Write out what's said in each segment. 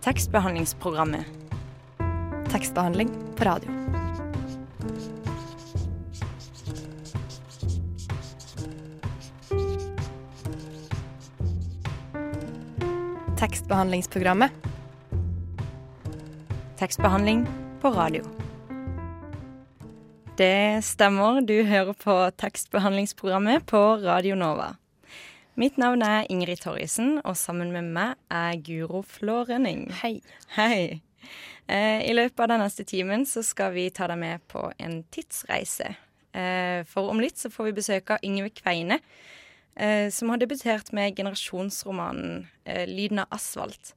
Tekstbehandlingsprogrammet. Tekstbehandling på radio. Tekstbehandlingsprogrammet. Tekstbehandling på radio. Det stemmer, du hører på tekstbehandlingsprogrammet på Radio Nova. Mitt navn er Ingrid Torrisen, og sammen med meg er Guro Flå Rønning. Hei. Hei. Eh, I løpet av den neste timen så skal vi ta deg med på en tidsreise. Eh, for om litt så får vi besøk av Yngve Kveine, eh, som har debutert med generasjonsromanen 'Lyden av asfalt'.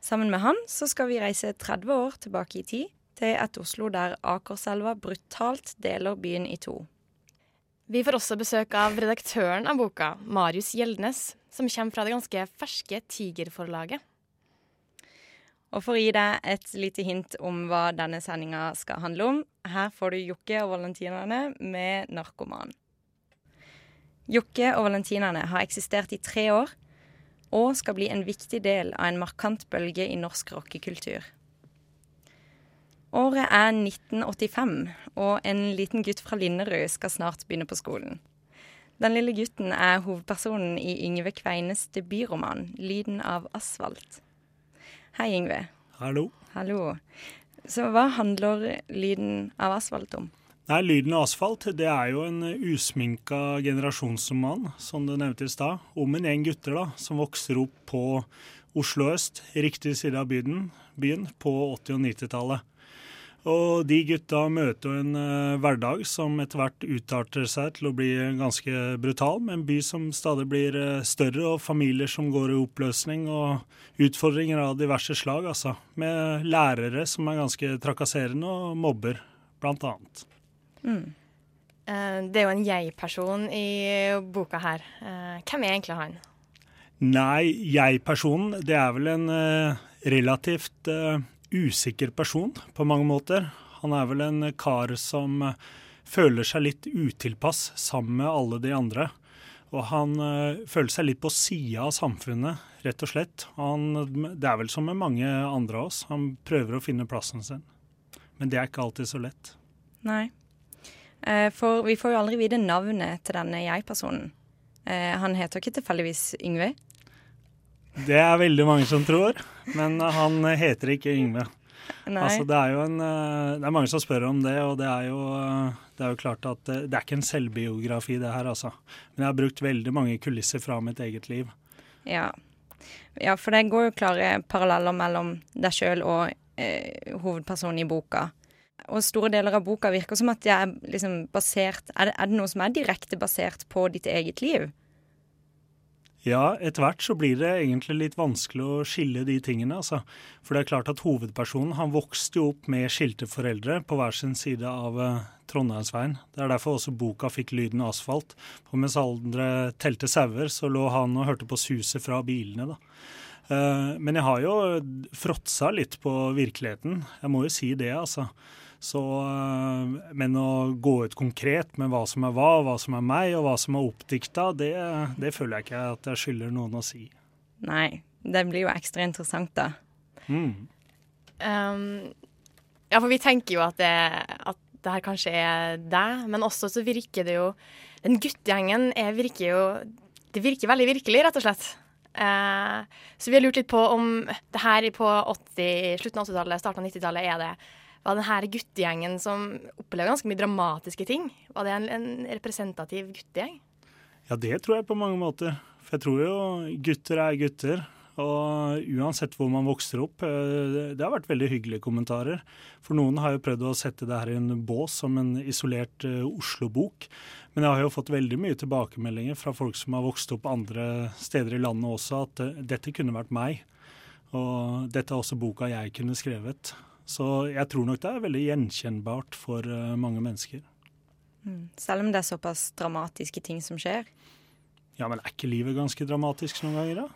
Sammen med han så skal vi reise 30 år tilbake i tid, til et Oslo der Akerselva brutalt deler byen i to. Vi får også besøk av redaktøren av boka, Marius Gjeldnes, som kommer fra det ganske ferske Tigerforlaget. Og for å gi deg et lite hint om hva denne sendinga skal handle om, her får du Jokke og Valentinerne med 'Narkoman'. Jokke og Valentinerne har eksistert i tre år og skal bli en viktig del av en markant bølge i norsk rockekultur. Året er 1985, og en liten gutt fra Linderud skal snart begynne på skolen. Den lille gutten er hovedpersonen i Yngve Kveines debutroman 'Lyden av asfalt'. Hei, Yngve. Hallo. Hallo. Så hva handler 'Lyden av asfalt' om? Nei, 'Lyden av asfalt' det er jo en usminka generasjonsroman, som du nevnte i stad, om en gjeng gutter da, som vokser opp på Oslo øst, riktig side av byen, byen på 80- og 90-tallet. Og de gutta møter jo en uh, hverdag som etter hvert utarter seg til å bli ganske brutal, med en by som stadig blir uh, større, og familier som går i oppløsning, og utfordringer av diverse slag, altså. Med lærere som er ganske trakasserende, og mobber, blant annet. Mm. Uh, Det er jo en jeg-person i boka her. Hvem er egentlig han? Nei, jeg-personen, det er vel en relativt usikker person på mange måter. Han er vel en kar som føler seg litt utilpass sammen med alle de andre. Og han føler seg litt på sida av samfunnet, rett og slett. Han, det er vel som med mange andre av oss. Han prøver å finne plassen sin. Men det er ikke alltid så lett. Nei. Eh, For vi får jo aldri vite navnet til denne jeg-personen. Eh, Han heter ikke tilfeldigvis Yngve. Det er veldig mange som tror, men han heter ikke Yngve. Altså, det er jo en eh, Det er mange som spør om det, og det er jo, eh, det er jo klart at det, det er ikke en selvbiografi, det her, altså. Men jeg har brukt veldig mange kulisser fra mitt eget liv. Ja. ja, for det går jo klare paralleller mellom deg sjøl og eh, hovedpersonen i boka. Og store deler av boka virker som at det er liksom basert er det, er det noe som er direkte basert på ditt eget liv? Ja, etter hvert så blir det egentlig litt vanskelig å skille de tingene, altså. For det er klart at hovedpersonen han vokste jo opp med skilte foreldre på hver sin side av eh, Trondheimsveien. Det er derfor også boka fikk lyden av asfalt. For mens andre telte sauer, så lå han og hørte på suset fra bilene, da. Eh, men jeg har jo fråtsa litt på virkeligheten. Jeg må jo si det, altså. Så, eh, men å gå ut konkret med hva som er hva, hva som er meg, og hva som er oppdikta, det, det føler jeg ikke at jeg skylder noen å si. Nei. Det blir jo ekstra interessant, da. Mm. Um, ja, for vi tenker jo at det, at det her kanskje er deg, men også så virker det jo Den guttegjengen er, virker jo Det virker veldig virkelig, rett og slett. Uh, så vi har lurt litt på om det her på 80, slutten av 80-tallet, starten av 90-tallet, er det var denne guttegjengen som opplever ganske mye dramatiske ting? Var det en, en representativ guttegjeng? Ja, det tror jeg på mange måter. For jeg tror jo gutter er gutter. Og uansett hvor man vokser opp, eh, det har vært veldig hyggelige kommentarer. For noen har jo prøvd å sette det her i en bås som en isolert uh, Oslo-bok. Men jeg har jo fått veldig mye tilbakemeldinger fra folk som har vokst opp andre steder i landet også, at uh, dette kunne vært meg. Og dette er også boka jeg kunne skrevet. Så jeg tror nok det er veldig gjenkjennbart for uh, mange mennesker. Mm. Selv om det er såpass dramatiske ting som skjer. Ja, men er ikke livet ganske dramatisk noen ganger, da?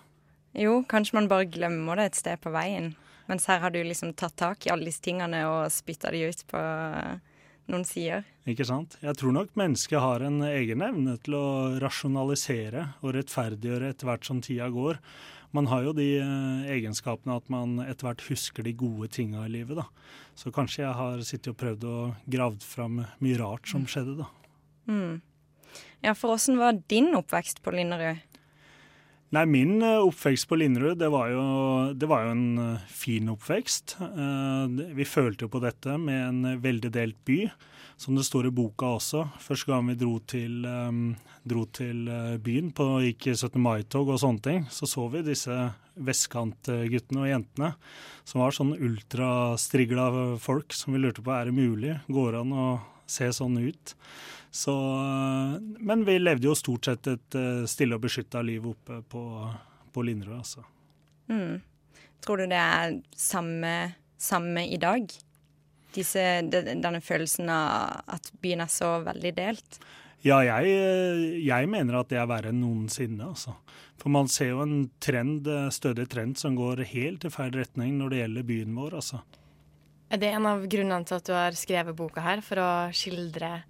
Jo, kanskje man bare glemmer det et sted på veien. Mens her har du liksom tatt tak i alle disse tingene og spytta de ut på eh, noen sider. Ikke sant? Jeg tror nok mennesket har en egen evne til å rasjonalisere og rettferdiggjøre etter hvert som tida går. Man har jo de eh, egenskapene at man etter hvert husker de gode tinga i livet, da. Så kanskje jeg har sittet og prøvd å gravd fram mye rart som skjedde, da. Mm. Ja, for åssen var din oppvekst på Linderud? Nei, min eh, oppvekst på Linderud, det var jo, det var jo en eh, fin oppvekst. Vi følte jo på dette med en veldig delt by som det står i boka også. Første gang vi dro til, dro til byen på gikk 17. mai-tog og sånne ting, så så vi disse vestkantguttene og jentene som var sånn ultrastrigla folk som vi lurte på er det mulig, går an å se sånn ut. Så, men vi levde jo stort sett et uh, stille og beskytta liv oppe på, på Linderud, altså. Mm. Tror du det er samme, samme i dag? disse, denne følelsen av at byen er så veldig delt? Ja, jeg, jeg, mener at det er verre enn noensinne. Altså. For man ser jo en trend, stødig trend som går helt i feil retning når det gjelder byen vår. Altså. Er det en av grunnene til at du har skrevet boka her, for å skildre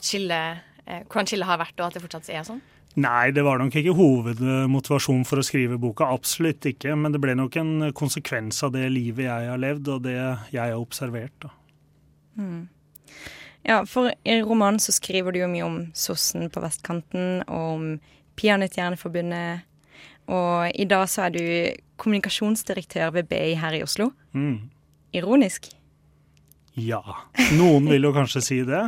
skille, eh, hvordan skillet har vært, og at det fortsatt er sånn? Nei, det var nok ikke hovedmotivasjonen for å skrive boka. Absolutt ikke. Men det ble nok en konsekvens av det livet jeg har levd, og det jeg har observert. da. Mm. Ja, for i romanen så skriver du jo mye om sossen på vestkanten, og om Peanøttjerneforbundet. Og i dag så er du kommunikasjonsdirektør ved BI her i Oslo. Mm. Ironisk? Ja. Noen vil jo kanskje si det.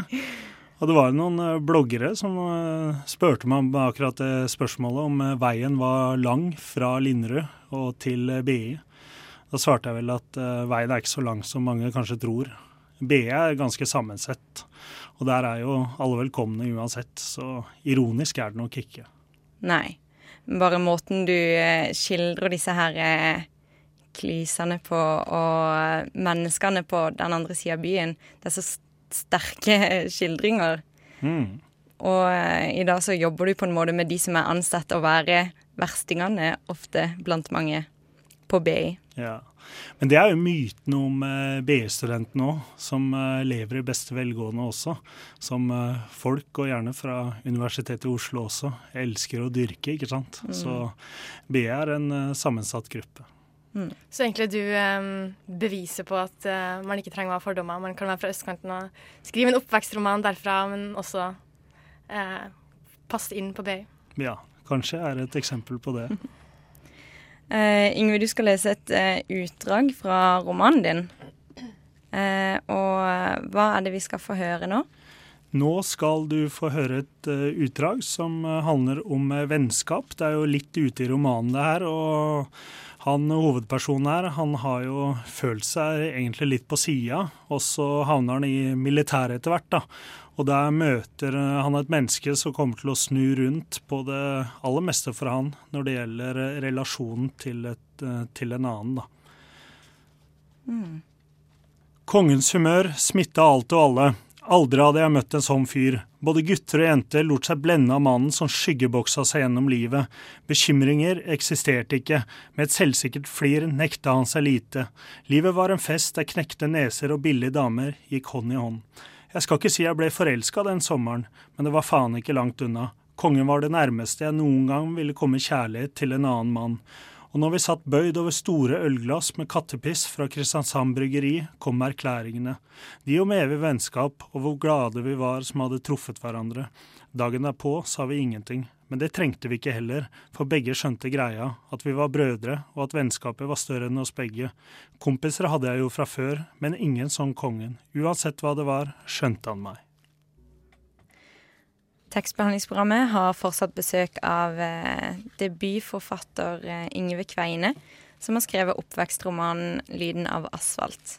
Og det var noen eh, bloggere som eh, spurte meg om akkurat det spørsmålet om eh, veien var lang fra Linderud og til BI. Da svarte jeg vel at veien er ikke så lang som mange kanskje tror. BE er ganske sammensett. Og der er jo alle velkomne uansett, så ironisk er det nok ikke. Nei. Bare måten du eh, skildrer disse her eh, klysene på, og menneskene på den andre sida av byen, det er så sterke skildringer. Mm. Og eh, i dag så jobber du på en måte med de som er ansett å være verstingene, ofte blant mange, på BI. Ja. Men det er jo myten om eh, BI-studentene òg, som eh, lever i beste velgående også. Som eh, folk, og gjerne fra Universitetet i Oslo også, elsker å dyrke, ikke sant. Mm. Så BI er en eh, sammensatt gruppe. Mm. Så egentlig du um, beviser på at uh, man ikke trenger å ha fordommer. Man kan være fra østkanten og skrive en oppvekstroman derfra, men også uh, passe inn på BI. Ja, kanskje er et eksempel på det. Uh, Yngve, du skal lese et uh, utdrag fra romanen din. Uh, og hva er det vi skal få høre nå? Nå skal du få høre et utdrag som handler om vennskap. Det er jo litt ute i romanen det her. og han hovedpersonen her, han har jo følt seg egentlig litt på sida, og så havner han i militæret etter hvert. da. Og der møter han et menneske som kommer til å snu rundt på det aller meste for han når det gjelder relasjonen til, et, til en annen, da. Mm. Kongens humør smitta alt og alle. Aldri hadde jeg møtt en sånn fyr. Både gutter og jenter lot seg blende av mannen som skyggeboksa seg gjennom livet. Bekymringer eksisterte ikke. Med et selvsikkert flir nekta han seg lite. Livet var en fest der knekte neser og billige damer gikk hånd i hånd. Jeg skal ikke si jeg ble forelska den sommeren, men det var faen ikke langt unna. Kongen var det nærmeste jeg noen gang ville komme kjærlighet til en annen mann. Og når vi satt bøyd over store ølglass med kattepiss fra Kristiansand bryggeri, kom erklæringene. De om evig vennskap, og hvor glade vi var som hadde truffet hverandre. Dagen derpå sa vi ingenting, men det trengte vi ikke heller, for begge skjønte greia, at vi var brødre, og at vennskapet var større enn oss begge. Kompiser hadde jeg jo fra før, men ingen som kongen. Uansett hva det var, skjønte han meg. Tekstbehandlingsprogrammet har fortsatt besøk av eh, debutforfatter eh, Yngve Kveine, som har skrevet oppvekstromanen 'Lyden av asfalt'.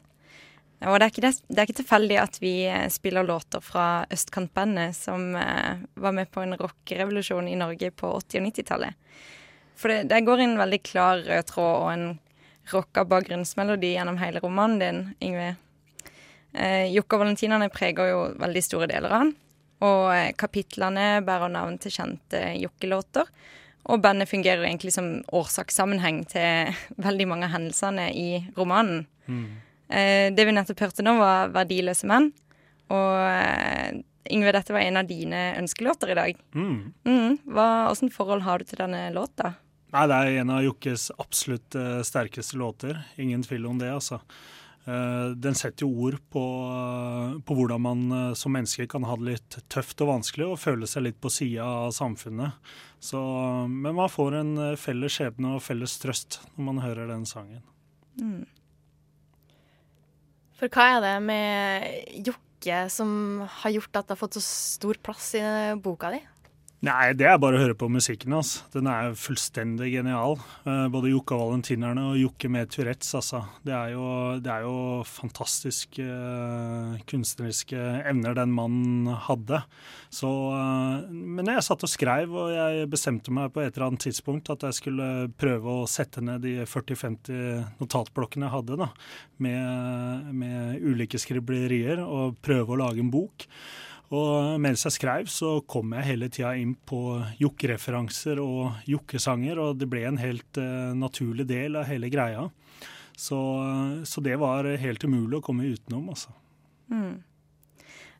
Og det er, ikke, det er ikke tilfeldig at vi eh, spiller låter fra Østkantbandet, som var med på en rockerevolusjon i Norge på 80- og 90-tallet. For det, det, går en veldig klar rød tråd og en rocka bakgrunnsmelodi gjennom hele romanen din, Yngve. Eh, Jokke og Valentinerne preger jo veldig store deler av den. Og eh, kapitlene bærer navn til kjente Jokke-låter. Og bandet fungerer egentlig som årsakssammenheng til veldig mange av hendelsene i romanen. Mm. Eh, det vi nettopp hørte nå, var 'Verdiløse menn'. Og eh, Yngve, dette var en av dine ønskelåter i dag. Mm. Mm. Hva, hvordan forhold har du til denne låta? Nei, det er en av Jokkes absolutt sterkeste låter. Ingen tvil om det, altså. Uh, den setter ord på, på, hvordan man som menneske kan ha det litt tøft og vanskelig og føle seg litt på sida av samfunnet. Så, men man får en felles skjebne og felles trøst når man hører den sangen. Mm. For hva er det med Jokke som har gjort at det har fått så stor plass i boka di? Nei, det er bare å høre på musikken hans. Altså. Den er fullstendig genial. Uh, både Jokke og Valentinerne og Jokke med Tourettes, altså. Det er jo, det er jo fantastiske uh, kunstneriske evner den mannen hadde. Så uh, Men jeg satt og skrev, og jeg bestemte meg på et eller annet tidspunkt at jeg skulle prøve å sette ned de 40-50 notatblokkene jeg hadde, da, med, med ulike skriblerier, og prøve å lage en bok. Og mens jeg skrev, så kom jeg hele tida inn på jokkereferanser og jokkesanger, og det ble en helt uh, naturlig del av hele greia. Så, så, det var helt umulig å komme utenom, altså. Mm.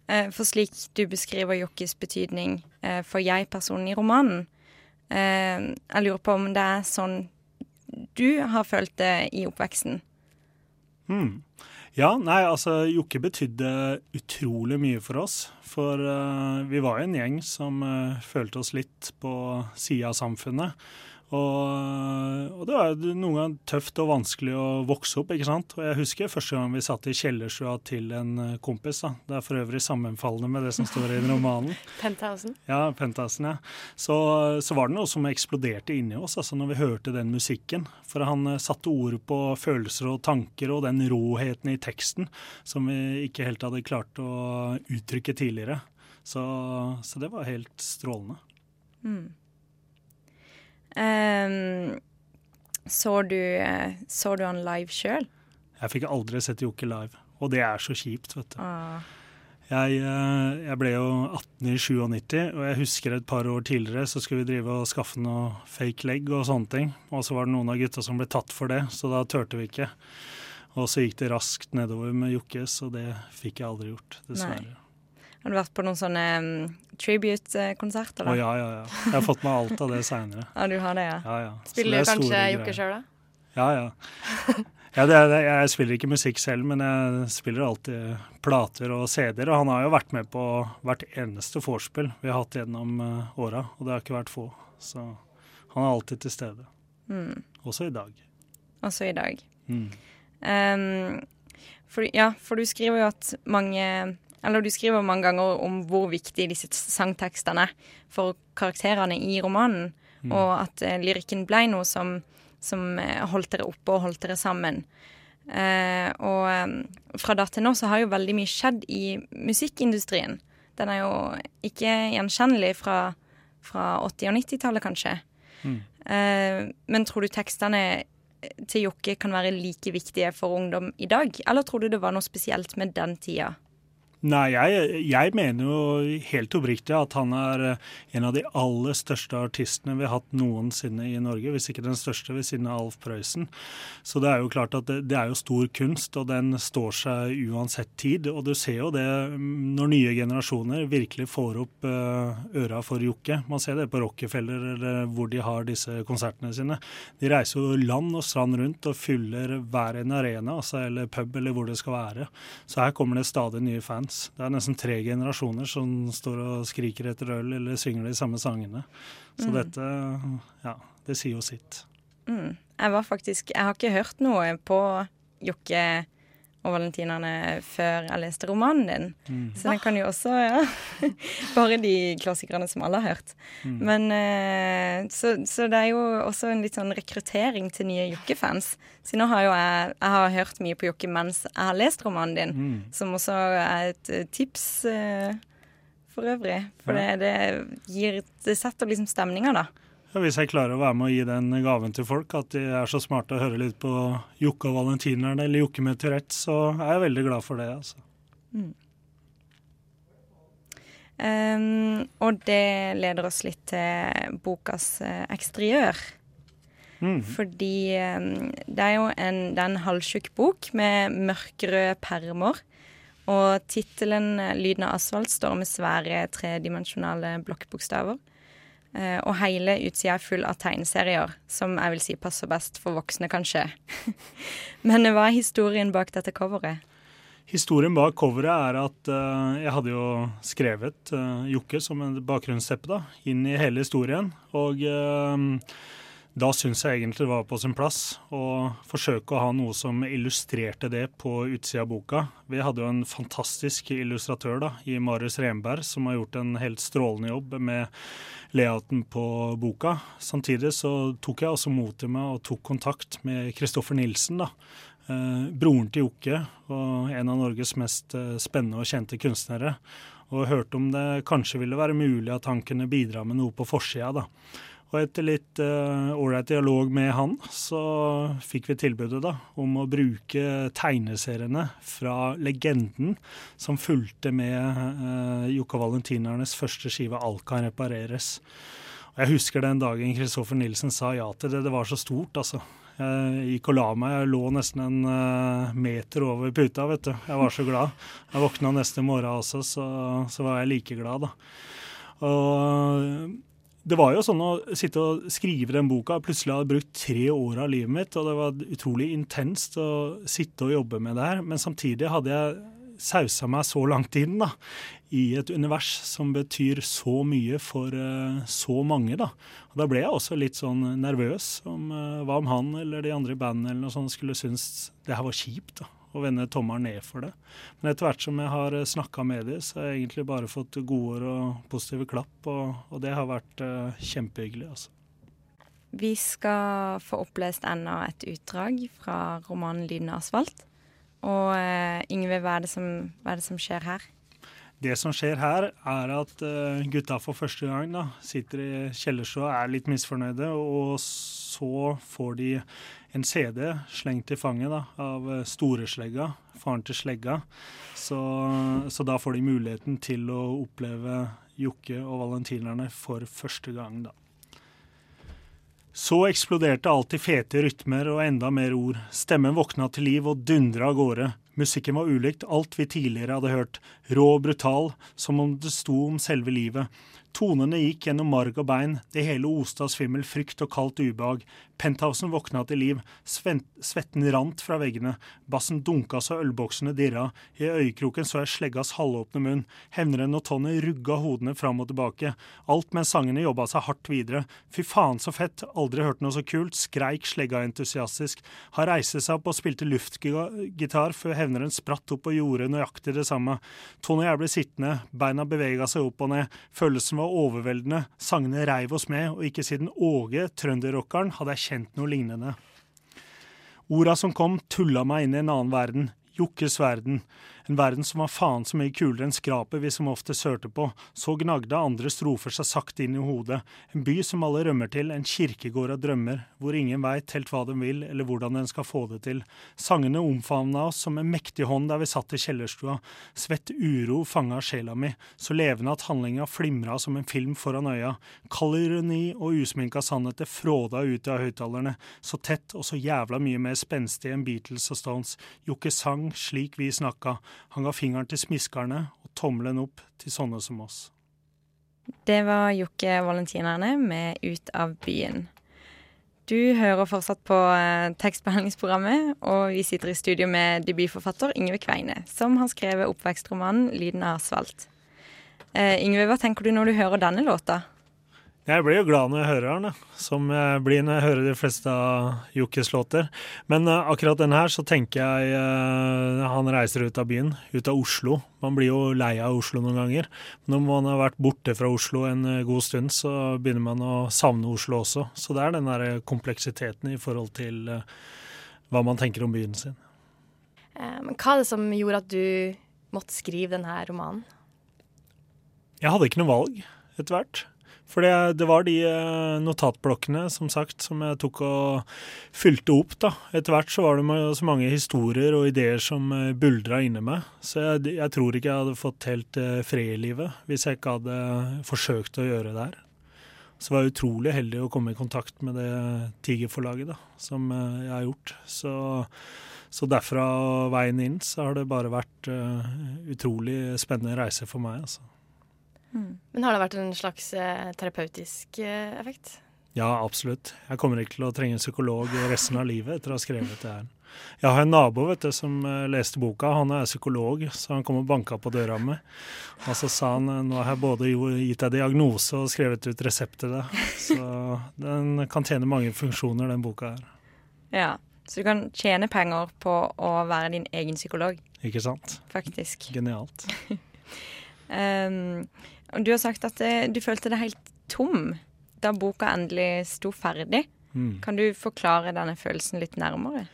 Eh, for slik du beskriver jokkes betydning eh, for jeg-personen i romanen, jeg lurer på om det er sånn du har følt det i oppveksten? Mm. Ja, nei, altså Jokke betydde utrolig mye for oss. For uh, vi var jo en gjeng som uh, følte oss litt på sida av samfunnet. Og, og, det var noen ganger tøft og vanskelig å vokse opp. ikke sant? Og Jeg husker første gang vi satt i kjellerstua til en eh, kompis. da. Det er for øvrig sammenfallende med det som står i romanen. Penthausen. Ja, Penthausen, ja. Så, så, var det noe som eksploderte inni oss altså når vi hørte den musikken. For han uh, satte ord på følelser og tanker og den råheten i teksten som vi ikke helt hadde klart å uttrykke tidligere. Så, så det var helt strålende. Mm. Um, så, du, så, du, han live sjøl? Jeg fikk aldri sett Jokke live, og det er så kjipt, vet du. Ah. Jeg, eh, jeg, ble jo 18 i 97, og jeg husker et par år tidligere så skulle vi drive og skaffe noe fake leg og sånne ting. Og så var det noen av gutta som ble tatt for det, så da turte vi ikke. Og så gikk det raskt nedover med Jokke, så det fikk jeg aldri gjort, dessverre. Nei. Har du vært på noen sånne um, tribute-konserter? Å ja, ja, ja. Jeg har fått med alt av det seinere. ja, du har det, ja. ja, ja. Spiller du kanskje Jokke sjøl, da? Ja, ja. ja det, det, jeg spiller ikke musikk selv, men jeg spiller alltid plater og CD-er. Og han har jo vært med på hvert eneste vorspiel vi har hatt gjennom uh, åra, og det har ikke vært få. Så han er alltid til stede. Mm. Også i dag. Også i dag. Mm. Um, for, ja, for du skriver jo at mange eller du skriver mange ganger om hvor viktig disse sangtekstene er for karakterene i romanen, mm. og at uh, lyrikken ble noe som, som eh, holdt dere oppe og holdt dere sammen. Uh, og um, fra da til nå så har jo veldig mye skjedd i musikkindustrien. Den er jo ikke gjenkjennelig fra, fra 80- og 90-tallet, kanskje. Mm. Uh, men tror du tekstene til Jokke kan være like viktige for ungdom i dag, eller tror du det var noe spesielt med den tida? Nei, jeg, jeg, mener jo helt oppriktig at han er eh, en av de aller største artistene vi har hatt noensinne i Norge, hvis ikke den største ved siden av Alf Prøysen. Så det er jo klart at det, det, er jo stor kunst, og den står seg uansett tid. Og du ser jo det mm, når nye generasjoner virkelig får opp eh, øra for Jokke. Man ser det på Rockefeller eller hvor de har disse konsertene sine. De reiser jo land og strand rundt og fyller hver en arena, altså, eller pub eller hvor det skal være. Så her kommer det stadig nye fans fans. Det er nesten tre generasjoner som står og skriker etter øl eller synger de samme sangene. Så mm. dette, ja, det sier jo sitt. Mm. Jeg var faktisk Jeg har ikke hørt noe på Jokke og valentinerne før jeg leste romanen din. Mm. Så den kan jo også ja, Bare de klassikerne som alle har hørt. Mm. Men uh, så, så, det er jo også en litt sånn rekruttering til nye Jokke-fans. Så nå har jo jeg, jeg har hørt mye på Jokke mens jeg har lest romanen din, mm. som også er et uh, tips uh, for øvrig. For ja. det, det, gir Det setter liksom stemninga, da. Ja, hvis jeg klarer å være med å gi den gaven til folk, at de er så smarte å høre litt på Jokke og Valentinerne eller Jokke med Tourettes, så er jeg veldig glad for det. altså. Mm. Um, og det leder oss litt til bokas uh, eksteriør. Mm. Fordi um, det er jo en, det er en halvtjukk bok med mørkerøde permer. Og tittelen 'Lyden av asfalt' står med svære tredimensjonale blokkbokstaver. Eh, og hele utsida er full av tegneserier, som jeg vil si passer best for voksne, kanskje. Men hva er historien bak dette coveret? Historien bak coveret er at uh, jeg hadde jo skrevet uh, Jokke som en bakgrunnsteppe da, inn i hele historien. Og uh, da syns jeg egentlig det var på sin plass å forsøke å ha noe som illustrerte det på utsida av boka. Vi hadde jo en fantastisk illustratør da, i Marius Renberg, som har gjort en helt strålende jobb med layouten på boka. Samtidig så tok jeg også mot til meg og tok kontakt med Kristoffer Nilsen, da, Eh, broren til Jokke og en av Norges mest eh, spennende og kjente kunstnere. Og hørte om det kanskje ville være mulig at han kunne bidra med noe på forsida. Og etter litt eh, ålreit uh, dialog med han, så fikk vi tilbudet da, om å bruke tegneseriene fra legenden som fulgte med uh, Jokke Valentinernes første skive 'Alt kan repareres'. Og Jeg husker den dagen Kristoffer Nilsen sa ja til det. Det var så stort, altså. Jeg gikk og la meg. Jeg lå nesten en uh, meter over puta, vet du. Jeg var så glad. Jeg våkna neste morgen også, så, så var jeg like glad, da. Og det var jo sånn å sitte og skrive den boka. Plutselig hadde jeg brukt tre år av livet mitt, og det var utrolig intenst å sitte og jobbe med det her. Men samtidig hadde jeg sausa meg så langt inn da, i et univers som betyr så mye for uh, så mange. Da Og da ble jeg også litt sånn nervøs om uh, hva om han eller de andre i bandet skulle synes det her var kjipt. da og vende tommelen ned for det. Men etter hvert som jeg har eh, snakka med dem, så har jeg egentlig bare fått gode og positive klapp, og, og det har vært uh, kjempehyggelig. altså. Vi skal få opplest enda et utdrag fra romanen 'Lyden av asfalt'. Og uh, Yngve, hva, hva er det som skjer her? Det som skjer her, er at gutta for første gang da, sitter i kjellerstua og er litt misfornøyde, og så får de en CD slengt i fanget da, av eh, storeslegga, faren til slegga. Så, så, da får de muligheten til å oppleve Jokke og valentinerne for første gang, da. Så eksploderte alt i fete rytmer og enda mer ord. Stemmen våkna til liv og dundra av gårde. Musikken var ulikt alt vi tidligere hadde hørt, rå og brutal, som om det sto om selve livet. Tonene gikk gjennom marg og bein, det hele oste av svimmel frykt og kaldt ubehag. Penthousen våkna til liv, svetten rant fra veggene, bassen dunka så ølboksene dirra, i øyekroken så jeg sleggas halvåpne munn, hevneren og Tony rugga hodene fram og tilbake, alt mens sangene jobba seg hardt videre. Fy faen så fett, aldri hørt noe så kult, skreik slegga entusiastisk. Han reiste seg opp og spilte luftgitar før hevneren spratt opp og gjorde nøyaktig det samme. Tony og jeg ble sittende, beina bevega seg opp og ned, følelsen var var overveldende, sangene reiv oss med, og ikke siden Åge, trønderrockeren, hadde jeg kjent noe lignende. Orda som kom, tulla meg inn i en annen verden, Jokkes verden, en verden som var faen så mye kulere enn skrapet vi som ofte sørte på. Så gnagde andre strofer seg sakte inn i hodet. En by som alle rømmer til, en kirkegård av drømmer, hvor ingen veit helt hva den vil eller hvordan den skal få det til. Sangene omfavna oss som en mektig hånd der vi satt i kjellerstua. Svett uro fanga sjela mi, så levende at handlinga flimra som en film foran øya. Kald ironi og usminka sannheter fråda ut av høyttalerne, så tett og så jævla mye mer spenstig enn Beatles og Stones. Jokke sang slik vi snakka, han ga fingeren til smiskerne og tommelen opp til sånne som oss. Det var Jokke Valentinerne med Ut av byen. Du hører fortsatt på eh, tekstbehandlingsprogrammet, og vi sitter i studio med debutforfatter Yngve Kveine, som har skrevet oppvekstromanen 'Lyden av asfalt'. Eh, Yngve, hva tenker du når du hører denne låta? Jeg blir jo glad når jeg hører den, som jeg blir når jeg hører de fleste av Jokkes låter. Men uh, akkurat den her så tenker jeg uh, han reiser ut av byen, ut av Oslo. Man blir jo lei av Oslo noen ganger. Når man har vært borte fra Oslo en uh, god stund, så begynner man å savne Oslo også. Så det er den der kompleksiteten i forhold til hva man tenker om byen sin. Men hva er det som gjorde at du måtte skrive denne romanen? Jeg hadde ikke noe valg etter hvert. For det, det, var de eh, notatblokkene som sagt, som jeg tok og fylte opp. da. Etter hvert så var det så mange historier og ideer som eh, buldra inni meg. Så jeg, jeg, tror ikke jeg hadde fått helt eh, fred i livet hvis jeg ikke hadde forsøkt å gjøre det her. Så var jeg utrolig heldig å komme i kontakt med det Tigerforlaget da, som jeg har gjort. Så, så derfra og veien inn så har det bare vært uh, utrolig spennende reise for meg. altså. Mm. Men har det vært en slags eh, terapeutisk eh, effekt? Ja, absolutt. Jeg kommer ikke til å trenge psykolog resten av livet etter å ha skrevet det her. Jeg har en nabo vet du, som eh, leste boka. Han er psykolog, så han kom og banka på døra mi. Og så sa han nå har jeg både gitt deg diagnose og skrevet ut resept til deg. Så den kan tjene mange funksjoner, den boka her. Ja, Så du kan tjene penger på å være din egen psykolog, Ikke sant? faktisk. Genialt. Um, og du har sagt at eh, du følte deg helt tom da boka endelig sto ferdig. Mm. Kan du forklare denne følelsen litt nærmere?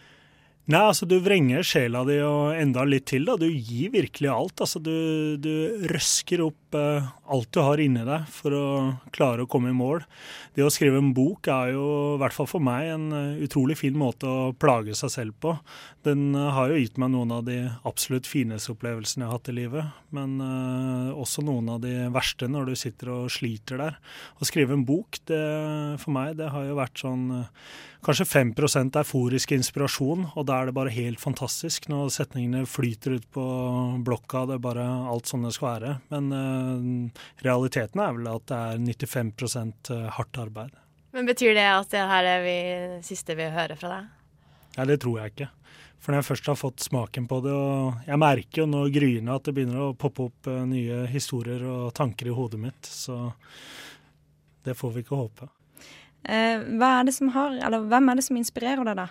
Nei, altså du vrenger sjela di og enda litt til. da. Du gir virkelig alt. Altså du, du røsker opp eh, alt du har inni deg for å klare å komme i mål. Det å skrive en bok er jo, i hvert fall for meg, en eh, utrolig fin måte å plage seg selv på. Den eh, har jo gitt meg noen av de absolutt fineste opplevelsene jeg har hatt i livet. Men uh, også noen av de verste når du sitter og sliter der. Å skrive en bok, det, for meg, det har jo vært sånn eh, Kanskje 5% euforisk inspirasjon, og da er det bare helt fantastisk når setningene flyter ut på blokka. Det er bare alt sånn det skal være. Men uh, realiteten er vel at det er 95% hardt arbeid. Men Betyr det at det her er det siste vi hører fra deg? Nei, det tror jeg ikke. For når jeg først har fått smaken på det, og jeg merker jo nå gryende at det begynner å poppe opp eh, nye historier og tanker i hodet mitt, så det får vi ikke håpe. Eh, hva er det som har, eller Hvem er det som inspirerer deg, da?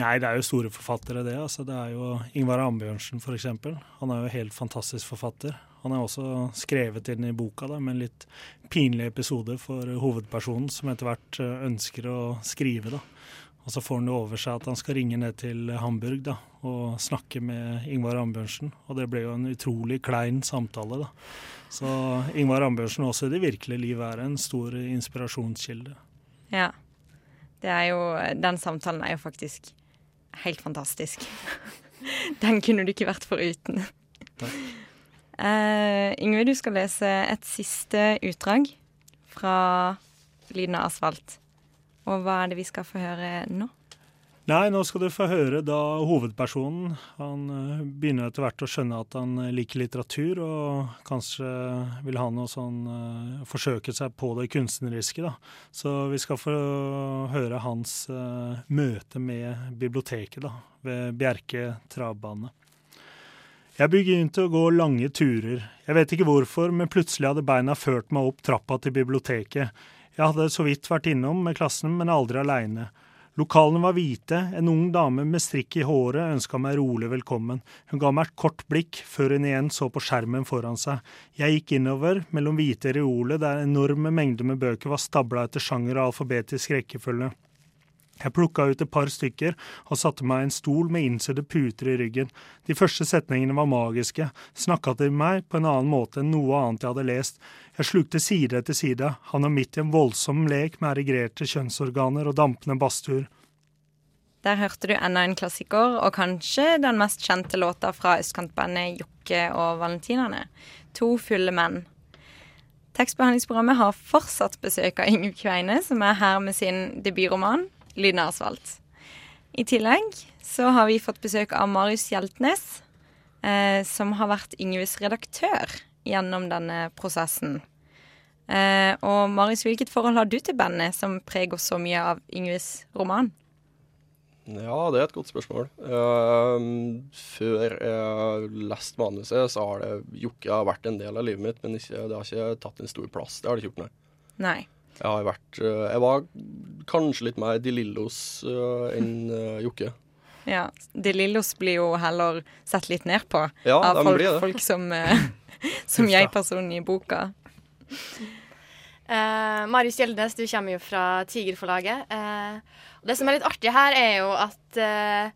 Nei, det er jo store forfattere, det. altså. Det er jo Ingvar Ambjørnsen, f.eks. Han er jo helt fantastisk forfatter. Han er også skrevet inn i boka da, med en litt pinlig episode for hovedpersonen, som etter hvert eh, ønsker å skrive. da. Og så får han det over seg at han skal ringe ned til Hamburg da, og snakke med Ingvar Ambjørnsen. Og det ble jo en utrolig klein samtale, da. Så Ingvar Ambjørnsen også i det virkelige liv er en stor inspirasjonskilde. Ja. Det er jo, den samtalen er jo faktisk helt fantastisk. Den kunne du ikke vært foruten. Uh, Ingve, du skal lese et siste utdrag fra Lyden av asfalt. Og hva er det vi skal få høre nå? Nei, nå skal du få høre da hovedpersonen. Han uh, begynner etter hvert å skjønne at han liker litteratur, og kanskje vil ha noe sånn uh, forsøke seg på det kunstneriske, da. Så vi skal få høre hans møte med biblioteket, da, ved Bjerke travbane. Jeg begynte å gå lange turer. Jeg vet ikke hvorfor, men plutselig hadde beina ført meg opp trappa til biblioteket. Jeg hadde så vidt vært innom med klassen, men aldri aleine. Lokalene var hvite, en ung dame med strikk i håret ønska meg rolig velkommen. Hun ga meg et kort blikk før hun igjen så på skjermen foran seg. Jeg gikk innover, mellom hvite reoler der enorme mengder med bøker var stabla etter sjanger og alfabetisk rekkefølge. Jeg plukka ut et par stykker og satte meg i en stol med innsydde puter i ryggen. De første setningene var magiske, snakka til meg på en annen måte enn noe annet jeg hadde lest. Jeg slukte side etter side, han er midt i en voldsom lek med erigerte kjønnsorganer og dampende badstuer. Der hørte du enda en klassiker, og kanskje den mest kjente låta fra østkantbandet Jokke og Valentinerne. To fulle menn. Tekstbehandlingsprogrammet har fortsatt besøk av Yngve Kveine, som er her med sin debutroman 'Lyden asfalt'. I tillegg så har vi fått besøk av Marius Hjeltnes, eh, som har vært Yngves redaktør gjennom denne prosessen. Eh, og Marius, hvilket forhold har du til bandet, som preger så mye av Yngves roman? Ja, det er et godt spørsmål. Uh, før jeg leste manuset, så har det jokka vært en del av livet mitt, men ikke, det har ikke tatt en stor plass. Det har det ikke gjort, nei. Nei. Jeg har vært uh, Jeg var kanskje litt mer De Lillos uh, enn uh, Jokke. Ja. De Lillos blir jo heller sett litt ned på Ja, av folk, blir det. folk som, eh, som jeg-personen i boka. Uh, Marius Gjeldnes, du kommer jo fra Tigerforlaget. Uh, og det som er litt artig her, er jo at uh,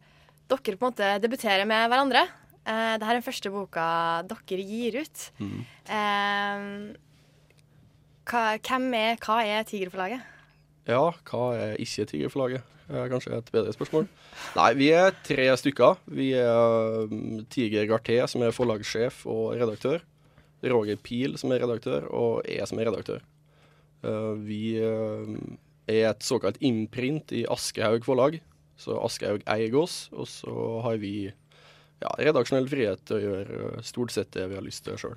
dere på en måte debuterer med hverandre. Eh, Dette er den første boka dere gir ut. Mm. Eh, hva, hvem er, hva er Tigerforlaget? Ja, hva er ikke Tigerforlaget? Er kanskje et bedre spørsmål. Nei, vi er tre stykker. Vi er um, Tiger Garté, som er forlagssjef og redaktør. Roger Pil, som er redaktør, og jeg som er redaktør. Uh, vi uh, er et såkalt imprint i Aschehoug forlag. Så Aschehoug eier oss, og så har vi ja, redaksjonell frihet til å gjøre uh, stort sett det vi har lyst til sjøl.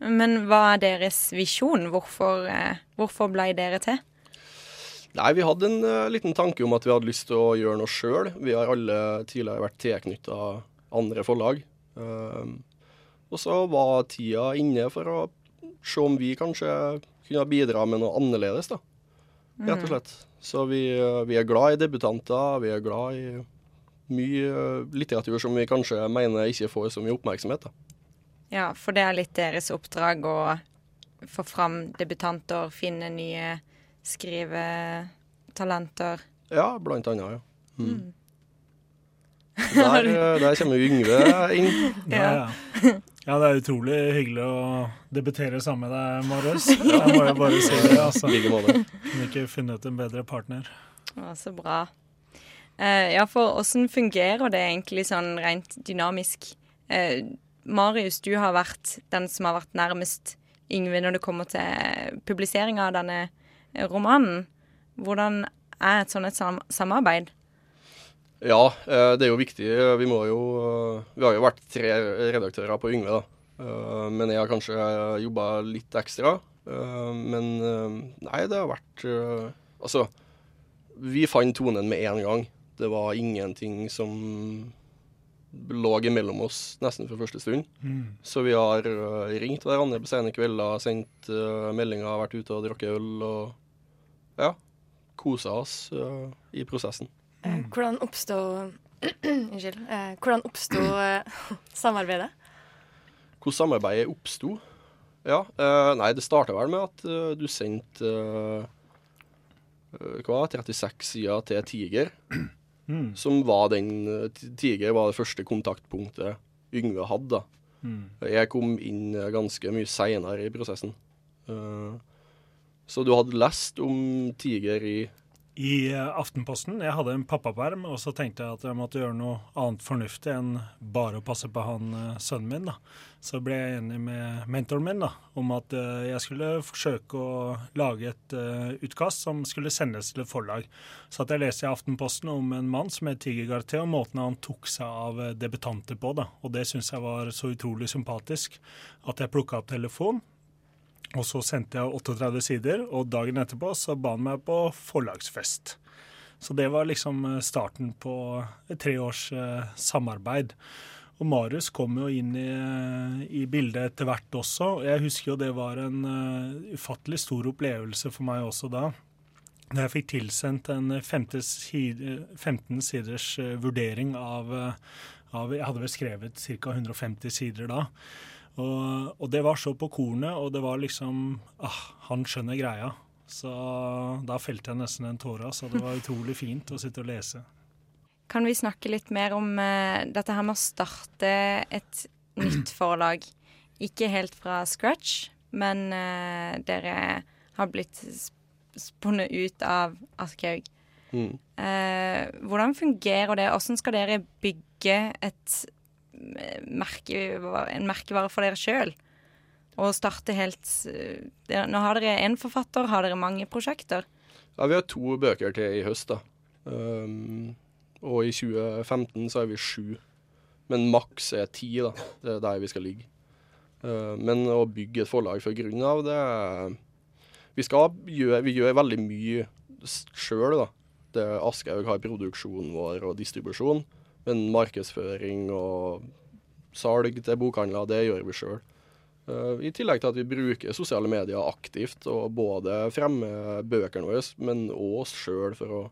Men hva er deres visjon? Hvorfor, eh, hvorfor ble dere til? Nei, vi hadde en uh, liten tanke om at vi hadde lyst til å gjøre noe sjøl. Vi har alle tidligere vært tilknytta andre forlag. Uh, og så var tida inne for å se om vi kanskje kunne bidra med noe annerledes, da. Rett og slett. Så vi, uh, vi er glad i debutanter. Vi er glad i mye litteratur som vi kanskje mener ikke får så mye oppmerksomhet. da. Ja, for det er litt deres oppdrag å få fram debutanter, finne nye skrivetalenter. Ja, blant annet, ja. Mm. Der, eh, der, kommer Yngve inn. Ja. ja, det er utrolig hyggelig å debutere sammen med deg, Marius. Jeg må jo bare si det. altså. Kunne ikke funnet en bedre partner. Å, så bra. Uh, ja, for åssen fungerer det egentlig sånn rent dynamisk? Uh, Marius, du har vært den som har vært nærmest Yngve når det kommer til publisering av denne romanen. Hvordan er et sånt et sam samarbeid? Ja, eh, det er jo viktig. Vi må jo Vi har jo vært tre redaktører på Yngve, da. Eh, men jeg har kanskje jobba litt ekstra. Eh, men nei, det har vært Altså, vi fant tonen med en gang. Det var ingenting som lå imellom oss nesten fra første stund. Mm. Så vi har ringt hverandre på sene kvelder, sendt meldinger, vært ute og drukket øl og ja, kosa oss uh, i prosessen. Mm. Hvordan oppsto Unnskyld. Uh, hvordan oppsto samarbeidet? Hvordan samarbeidet oppsto? Ja, nei, det starta vel med at du sendte hva, 36 sider til Tiger. Mm. Som var den Tiger var det første kontaktpunktet Yngve hadde. Mm. Jeg kom inn ganske mye seinere i prosessen. Uh, så du hadde lest om tiger i i eh, Aftenposten. Jeg hadde en pappaperm, og så tenkte jeg at jeg måtte gjøre noe annet fornuftig enn bare å passe på han eh, sønnen min. da. Så ble jeg enig med mentoren min da, om at uh, jeg skulle forsøke å lage et utkast som skulle sendes til et forlag. Så at jeg leste i Aftenposten om en mann som het Tiger Garté, og måten han tok seg av debutanter på. da. Og det syns jeg var så utrolig sympatisk at jeg plukka opp telefonen og så sendte jeg 38 sider, og dagen etterpå så ba han meg på forlagsfest. Så det var liksom eh, starten på et tre års eh, samarbeid. Og Marius kom jo inn i, eh, i, bildet etter hvert også. Jeg husker jo det var en ufattelig stor opplevelse for meg også da. Da jeg fikk tilsendt en 15 siders vurdering av, av Jeg hadde vel skrevet ca. 150 sider da. Og, og, det var så på kornet, og det var liksom ah, Han skjønner greia. Så da felte jeg nesten en tåre. Så det var utrolig fint å sitte og lese. Kan vi snakke litt mer om uh, dette her med å starte et nytt forlag? Ikke helt fra scratch, men uh, dere har blitt spunnet ut av Aschehoug. Mm. Uh, hvordan fungerer det? Hvordan skal dere bygge et merkevare, en merkevare for dere sjøl. Og starte helt eh, Nå har dere én forfatter, har dere mange prosjekter? Ja, vi har to bøker til i høst, da. Um, og i 2015 så er vi sju. Men maks er ti, da. Det er der vi skal ligge. Uh, men å bygge et forlag fra grunnen av, det Vi skal gjøre, vi gjør veldig mye sjøl, da. Det Aschehoug har produksjonen vår og distribusjon. Men markedsføring og salg til bokhandler, det gjør vi sjøl. Uh, I tillegg til at vi bruker sosiale medier aktivt og både fremmer bøkene våre, men òg oss sjøl for å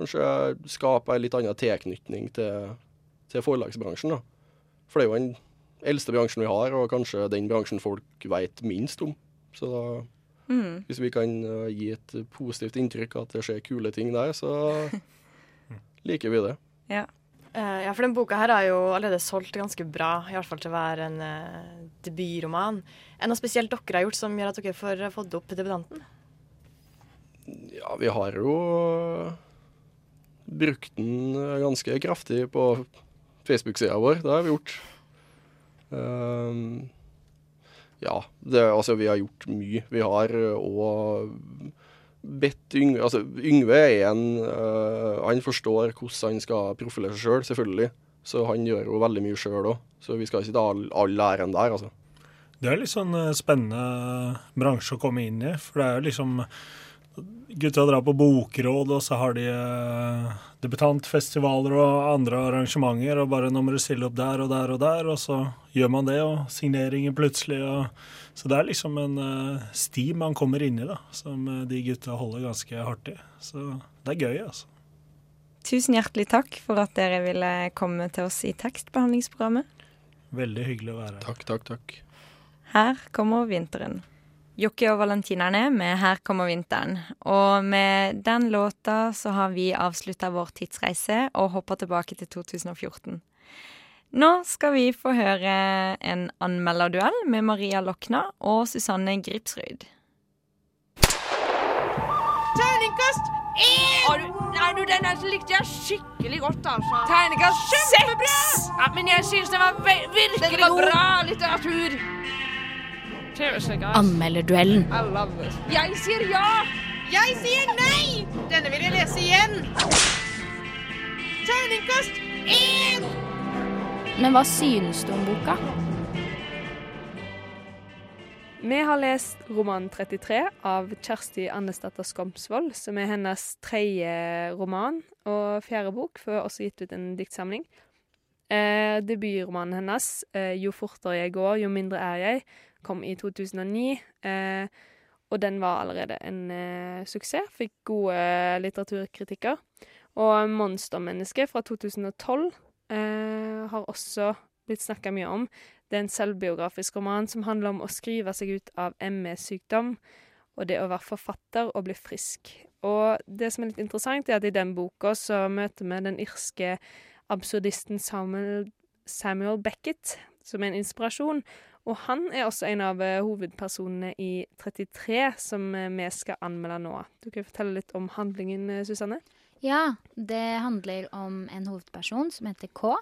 kanskje skape en litt annen tilknytning til, til forlagsbransjen. Da. For det er jo den eldste bransjen vi har, og kanskje den bransjen folk vet minst om. Så da, mm. hvis vi kan uh, gi et positivt inntrykk at det skjer kule ting der, så liker vi det. Ja. Uh, ja, for den boka her har jo allerede solgt ganske bra, i hvert fall til å være en uh, debutroman. Er noe spesielt dere har gjort som gjør at dere får uh, fått opp debutanten? Ja, vi har jo brukt den ganske kraftig på Facebook-sida vår. Det har vi gjort. ja, det, altså vi har gjort mye. Vi har òg bedt Yngve Altså, Yngve er en uh, Han forstår hvordan han skal profilere seg sjøl, selv, selvfølgelig. Så han gjør jo veldig mye sjøl òg. Så vi skal ikke ta all, æren der, altså. Det er litt sånn eh, spennende bransje å komme inn i. For det er jo liksom Gutta drar på bokråd, og så har de eh, debutantfestivaler og andre arrangementer, og bare nå må du stille opp der og der og der, og så gjør man det, og signeringer plutselig. Og, så det er liksom en uh, sti man kommer inn i, da, som uh, de gutta holder ganske hardt i. Så det er gøy, altså. Tusen hjertelig takk for at dere ville komme til oss i tekstbehandlingsprogrammet. Veldig hyggelig å være her. Takk, takk, takk. Her kommer vinteren. Jokke og Valentinerne med 'Her kommer vinteren'. Og med den låta så har vi avslutta vår tidsreise og hoppa tilbake til 2014. Nå skal vi få høre en anmelderduell med Maria Lokna og Susanne Gripsrud. Terningkast én! Nei, du, den her likte jeg skikkelig godt, altså. Terningkast seks! Ja, men jeg syns den var virkelig. Den var bra litteratur. Anmelderduellen. Jeg sier ja! Jeg sier nei! Denne vil jeg lese igjen. Terningkast én! Men hva synes du om boka? Vi har lest roman 33 av Kjersti Andesdatter Skomsvold, som er hennes tredje roman og fjerde bok, før også gitt ut en diktsamling. Eh, debutromanen hennes, eh, 'Jo fortere jeg går, jo mindre er jeg', kom i 2009. Eh, og den var allerede en eh, suksess. Fikk gode litteraturkritikker. Og 'Monstermennesket' fra 2012 eh, har også blitt snakka mye om. Det er en selvbiografisk roman som handler om å skrive seg ut av ME-sykdom og det å være forfatter og bli frisk. Og det som er litt interessant, er at i den boka så møter vi den irske absurdisten Samuel, Samuel Beckett, som er en inspirasjon. Og han er også en av eh, hovedpersonene i 33, som eh, vi skal anmelde nå. Du kan fortelle litt om handlingen, eh, Susanne? Ja, det handler om en hovedperson som heter K.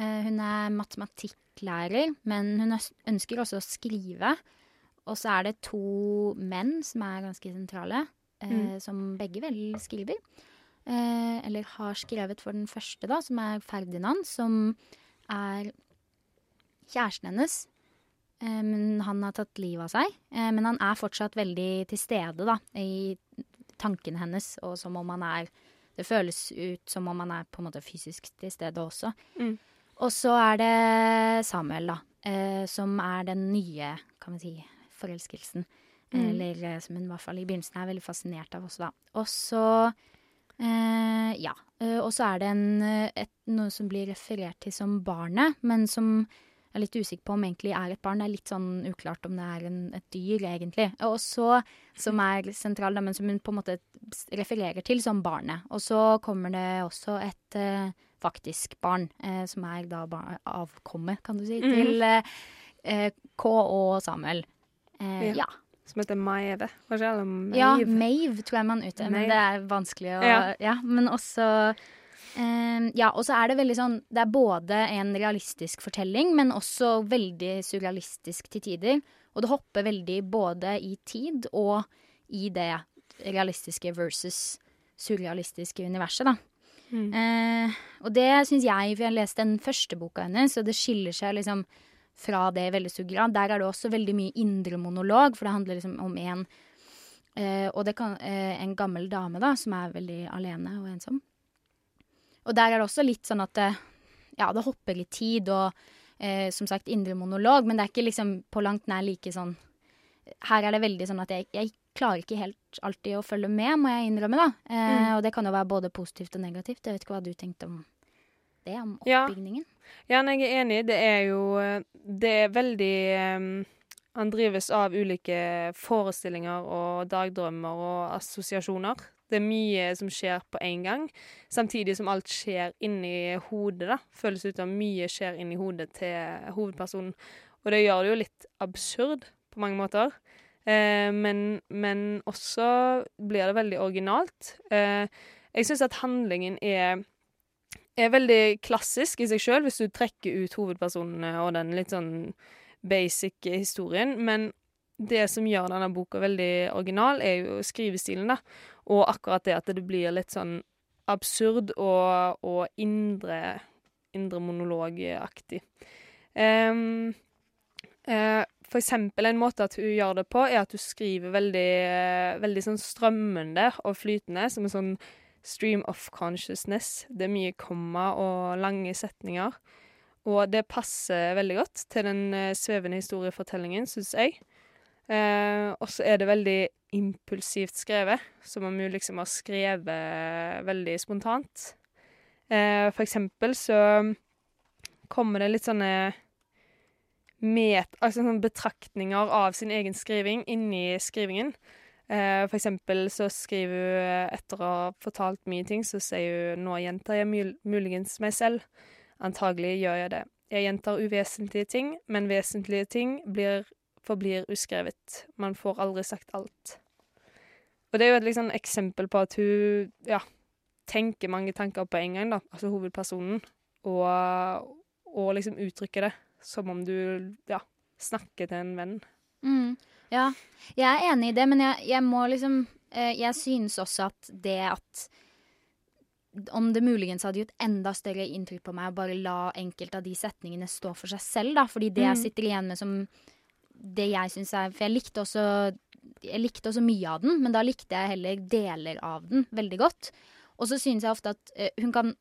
Hun er matematikklærer, men hun ønsker også å skrive. Og så er det to menn som er ganske sentrale, mm. som begge vel skriver. Eller har skrevet for den første, da, som er Ferdinand, som er kjæresten hennes. Eh, men han har tatt livet av seg. Eh, men han er fortsatt veldig til stede da, i tankene hennes, og som om han er Det føles ut som om man er på en måte fysisk til stede også. Mm. Og så er det Samuel, da, eh, som er den nye, kan vi si, forelskelsen. Mm. Eller som hun i hvert fall i begynnelsen er veldig fascinert av også, da. Og så eh, Ja. Og så er det en, et, noe som blir referert til som barnet, men som jeg er litt usikker på om egentlig er et barn. Det er litt sånn uklart om det er en, et dyr, egentlig. Og så, som er sentral, men som hun på en måte refererer til som barnet. Og så kommer det også et uh, faktisk barn, uh, som er da avkommet, kan du si, mm. til uh, K og Samuel. Ja. ja. Som heter Maive. Ja, Mave tror jeg man uttaler, men det er vanskelig å Ja, ja men også Um, ja, og så er det veldig sånn Det er både en realistisk fortelling, men også veldig surrealistisk til tider. Og det hopper veldig både i tid og i det realistiske versus surrealistiske universet, da. Mm. Uh, og det syns jeg, for jeg leste den første boka hennes, og det skiller seg liksom fra det i veldig stor grad. Der er det også veldig mye indre monolog, for det handler liksom om en uh, Og det kan, uh, en gammel dame, da, som er veldig alene og ensom. Og der er det også litt sånn at det, ja, det hopper litt tid og eh, som sagt indre monolog, men det er ikke liksom på langt nær like sånn Her er det veldig sånn at jeg, jeg klarer ikke helt alltid å følge med, må jeg innrømme, da. Eh, mm. Og det kan jo være både positivt og negativt. Jeg vet ikke hva du tenkte om det, om oppbygningen? Ja, ja jeg er enig. Det er jo Det er veldig um, Han drives av ulike forestillinger og dagdrømmer og assosiasjoner. Det er mye som skjer på en gang, samtidig som alt skjer inni hodet. da. Føles ut som mye skjer inni hodet til hovedpersonen. Og det gjør det jo litt absurd på mange måter. Eh, men, men, også blir det veldig originalt. Eh, jeg syns at handlingen er, er veldig klassisk i seg sjøl, hvis du trekker ut hovedpersonene og den litt sånn basic historien. Men det som gjør denne boka veldig original, er jo skrivestilen, da. Og akkurat det at det blir litt sånn absurd og, og indre, indre monologaktig. Um, uh, for eksempel en måte at hun gjør det på, er at hun skriver veldig, veldig sånn strømmende og flytende, som en sånn stream of consciousness. Det er mye komma og lange setninger. Og det passer veldig godt til den eh, svevende historiefortellingen, syns jeg. Eh, og så er det veldig impulsivt skrevet, som om hun liksom har skrevet veldig spontant. Eh, for eksempel så kommer det litt sånne met, altså sånne betraktninger av sin egen skriving inni skrivingen. Eh, for eksempel så skriver hun etter å ha fortalt mye ting, så sier hun 'nå gjentar jeg mul muligens meg selv'. Antagelig gjør jeg det. Jeg gjentar uvesentlige ting, men vesentlige ting blir, forblir uskrevet. Man får aldri sagt alt. Og det er jo et liksom, eksempel på at hun ja, tenker mange tanker på en gang, da, altså hovedpersonen, og, og liksom uttrykker det som om du ja, snakker til en venn. Mm. Ja, jeg er enig i det, men jeg, jeg må liksom eh, Jeg synes også at det at om det muligens hadde gjort enda større inntrykk på meg å bare la enkelte av de setningene stå for seg selv, da. Fordi det jeg Mm. sitter igjen med som det jeg syns er For jeg likte også Jeg likte også mye av den, men da likte jeg heller deler av den veldig godt. Og så synes jeg ofte at eh, hun kan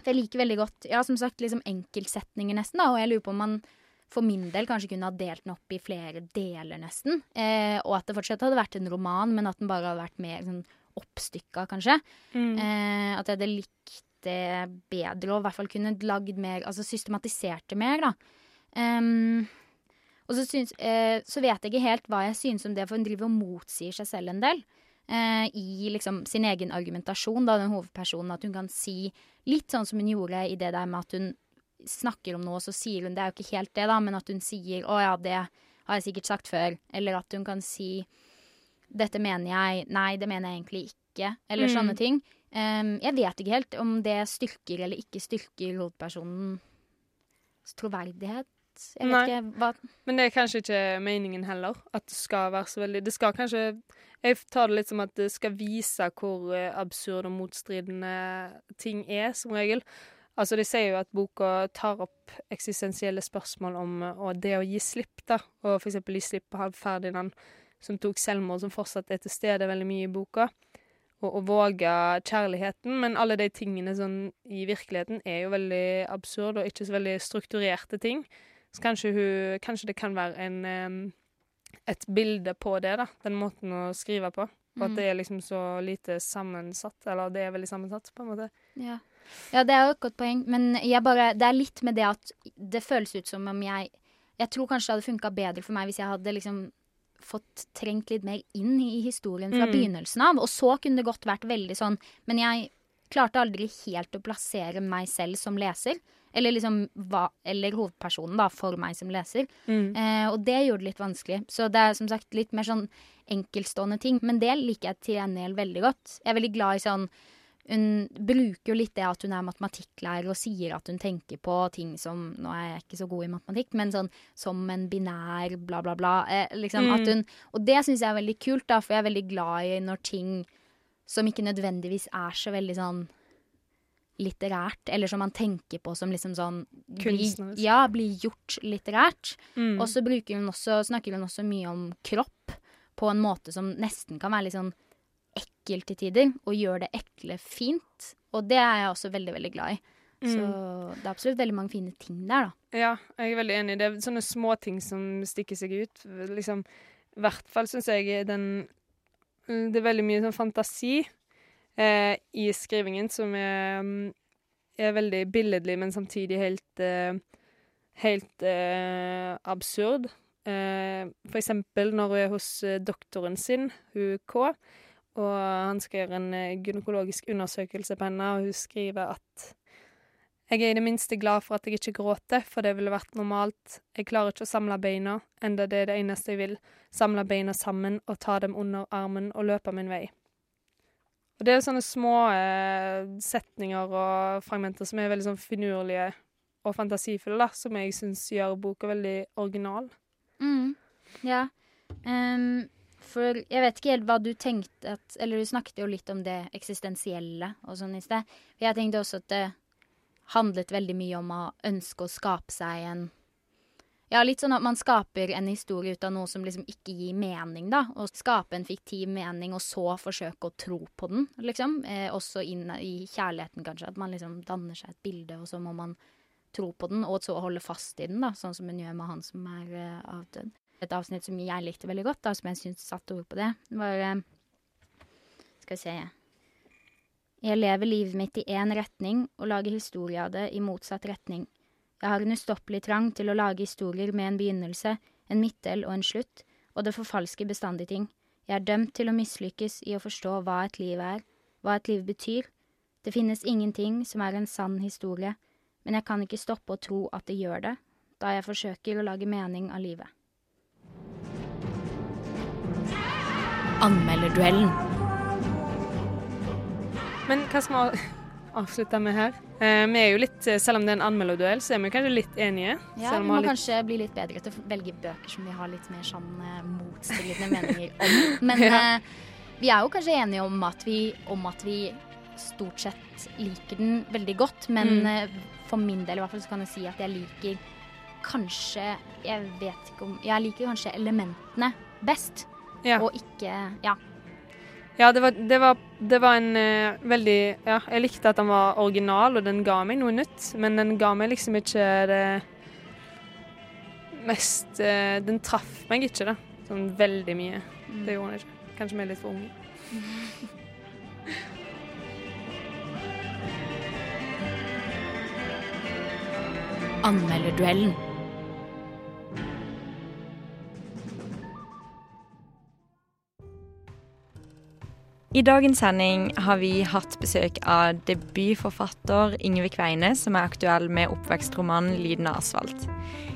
For jeg liker veldig godt, ja, som sagt, liksom enkeltsetninger nesten, da. Og jeg lurer på om man for min del kanskje kunne ha delt den opp i flere deler, nesten. Eh, og at det fortsatt hadde vært en roman, men at den bare hadde vært mer sånn oppstykka, kanskje. Mm. Eh, at jeg hadde likt det bedre, og i hvert fall kunne lagd mer Altså systematisert det mer, da. Ehm, og så, syns, eh, så vet jeg ikke helt hva jeg synes om det, for hun driver og motsier seg selv en del. Eh, I liksom sin egen argumentasjon, da, den hovedpersonen. At hun kan si litt sånn som hun gjorde i det der med at hun snakker om noe, så sier hun Det er jo ikke helt det, da, men at hun sier 'Å ja, det har jeg sikkert sagt før'. Eller at hun kan si 'Dette mener jeg'. 'Nei, det mener jeg egentlig ikke'. Eller Mm. sånne ting. Um, jeg vet ikke helt om det styrker eller ikke styrker hovedpersonens troverdighet. Jeg vet Nei. ikke hva Men det er kanskje ikke meningen heller, at det skal være så veldig Det skal kanskje Jeg tar det litt som at det skal vise hvor eh, absurd og motstridende ting er, som regel. Altså, de sier jo at boka tar opp eksistensielle spørsmål om eh, det å gi slipp, da. Og eksempel gi slipp på Halv Ferdinand, som tok selvmord, som fortsatt er til stede veldig mye i boka. Og å våge kjærligheten. Men alle de tingene sånn i virkeligheten er jo veldig absurde og ikke så veldig strukturerte ting. Så kanskje, hun, kanskje det kan være en, et bilde på det, da. Den måten å skrive på. Og at Mm. det er liksom så lite sammensatt. Eller det er veldig sammensatt, på en måte. Ja. ja, det er jo et godt poeng, men bare, det er litt med det at det føles ut som om jeg Jeg tror kanskje det hadde funka bedre for meg hvis jeg hadde liksom fått trengt litt mer inn i historien fra Mm. begynnelsen av. Og så kunne det godt vært veldig sånn Men jeg klarte aldri helt å plassere meg selv som leser. Eller liksom hva, Eller hovedpersonen, da, for meg som leser. Eh, og det gjorde det litt vanskelig. Så det er som sagt litt mer sånn enkeltstående ting. Men det liker jeg til gjengjeld veldig godt. Jeg er veldig glad i sånn Hun bruker jo litt det at hun er matematikklærer og sier at hun tenker på ting som Nå er jeg ikke så god i matematikk, men sånn som en binær bla, bla, bla. Eh, liksom Mm. at hun, og det syns jeg er veldig kult, da, for jeg er veldig glad i når ting som ikke nødvendigvis er så veldig sånn litterært, eller som man tenker på som liksom sånn Kunstnerisk. Ja, blir gjort litterært. Mm. Og så hun også, snakker hun også mye om kropp på en måte som nesten kan være litt sånn ekkel til tider, og gjør det ekle fint. Og det er jeg også veldig, veldig glad i. Så det er absolutt veldig mange fine ting der, da. Ja, jeg er veldig enig. Det er sånne små ting som stikker seg ut. Liksom, I hvert fall syns jeg den Det er veldig mye sånn fantasi eh, i skrivingen som er, mm, er veldig billedlig, men samtidig helt eh, Helt eh, absurd. Eh, for eksempel når hun er hos eh, doktoren sin, hun K, og han skal gjøre en eh, gynekologisk undersøkelse på henne, og hun skriver at jeg er i det minste glad for at jeg ikke gråter, for det ville vært normalt. Jeg klarer ikke å samle beina, enda det er det eneste jeg vil. Samle beina sammen og ta dem under armen og løpe min vei. Og det er sånne små eh, setninger og fragmenter som er veldig sånn finurlige og fantasifulle, da, som jeg syns gjør boka veldig original. Mm. Ja. Um, for jeg vet ikke helt hva du tenkte at Eller du snakket jo litt om det eksistensielle og sånn i sted. Jeg tenkte også at det handlet veldig mye om å ønske å skape seg en Ja, litt sånn at man skaper en historie ut av noe som liksom ikke gir mening, da. Og skape en fiktiv mening, og så forsøke å tro på den, liksom. Eh, også inn i kjærligheten, kanskje. At man liksom danner seg et bilde, og så må man tro på den, og så holde fast i den, da. Sånn som hun gjør med han som er eh, avdød. Et avsnitt som jeg likte veldig godt, da, som jeg syns satte ord på det, var eh, Skal vi se Jeg lever livet mitt i én retning, og lager historie av det i motsatt retning. Jeg har en ustoppelig trang til å lage historier med en begynnelse, en midtdel og en slutt, og det forfalsker bestandig ting. Jeg er dømt til å mislykkes i å forstå hva et liv er, hva et liv betyr. Det finnes ingenting som er en sann historie, men jeg kan ikke stoppe å tro at det gjør det, da jeg forsøker å lage mening av livet. Anmelderduellen. Men hva som vi avslutte med her? Eh, vi er jo litt, eh, Selv om det er en anmelderduell, så er vi kanskje litt enige. Ja, vi må litt... kanskje bli litt bedre til å velge bøker som vi har litt mer sånn eh, motstridende meninger om. Men ja. eh, vi er jo kanskje enige om at vi, om at vi stort sett liker den veldig godt. Men mm. Eh, for min del i hvert fall så kan jeg si at jeg liker kanskje Jeg vet ikke om Jeg liker kanskje elementene best. Ja. Og ikke Ja. Ja, det var, det var, det var en uh, veldig Ja, jeg likte at den var original, og den ga meg noe nytt. Men den ga meg liksom ikke det mest uh, Den traff meg ikke, da. Sånn veldig mye. Mm. Det gjorde den ikke. Kanskje vi er litt for unge. Anmelderduellen. I dagens sending har vi hatt besøk av debutforfatter Ingve Kveine, som er aktuell med oppvekstromanen 'Lyden av asfalt'.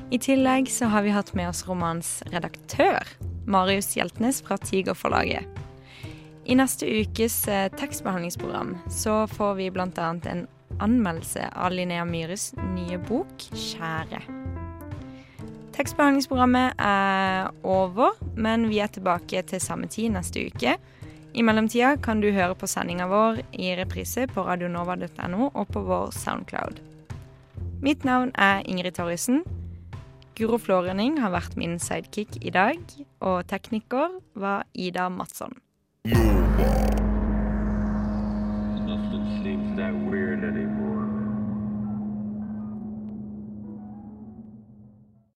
I tillegg så har vi hatt med oss romans redaktør, Marius Hjeltnes fra Tigerforlaget. I neste ukes eh, tekstbehandlingsprogram så får vi bl.a. en anmeldelse av Linnea Myhres nye bok 'Kjære'. Tekstbehandlingsprogrammet er over, men vi er tilbake til samme tid neste uke. I mellomtida kan du høre på sendinga vår i reprise på radionova.no og på vår Soundcloud. Mitt navn er Ingrid Torrisen. Guro Flårønning har vært min sidekick i dag, og tekniker var Ida Madsson. Nothing weird anymore.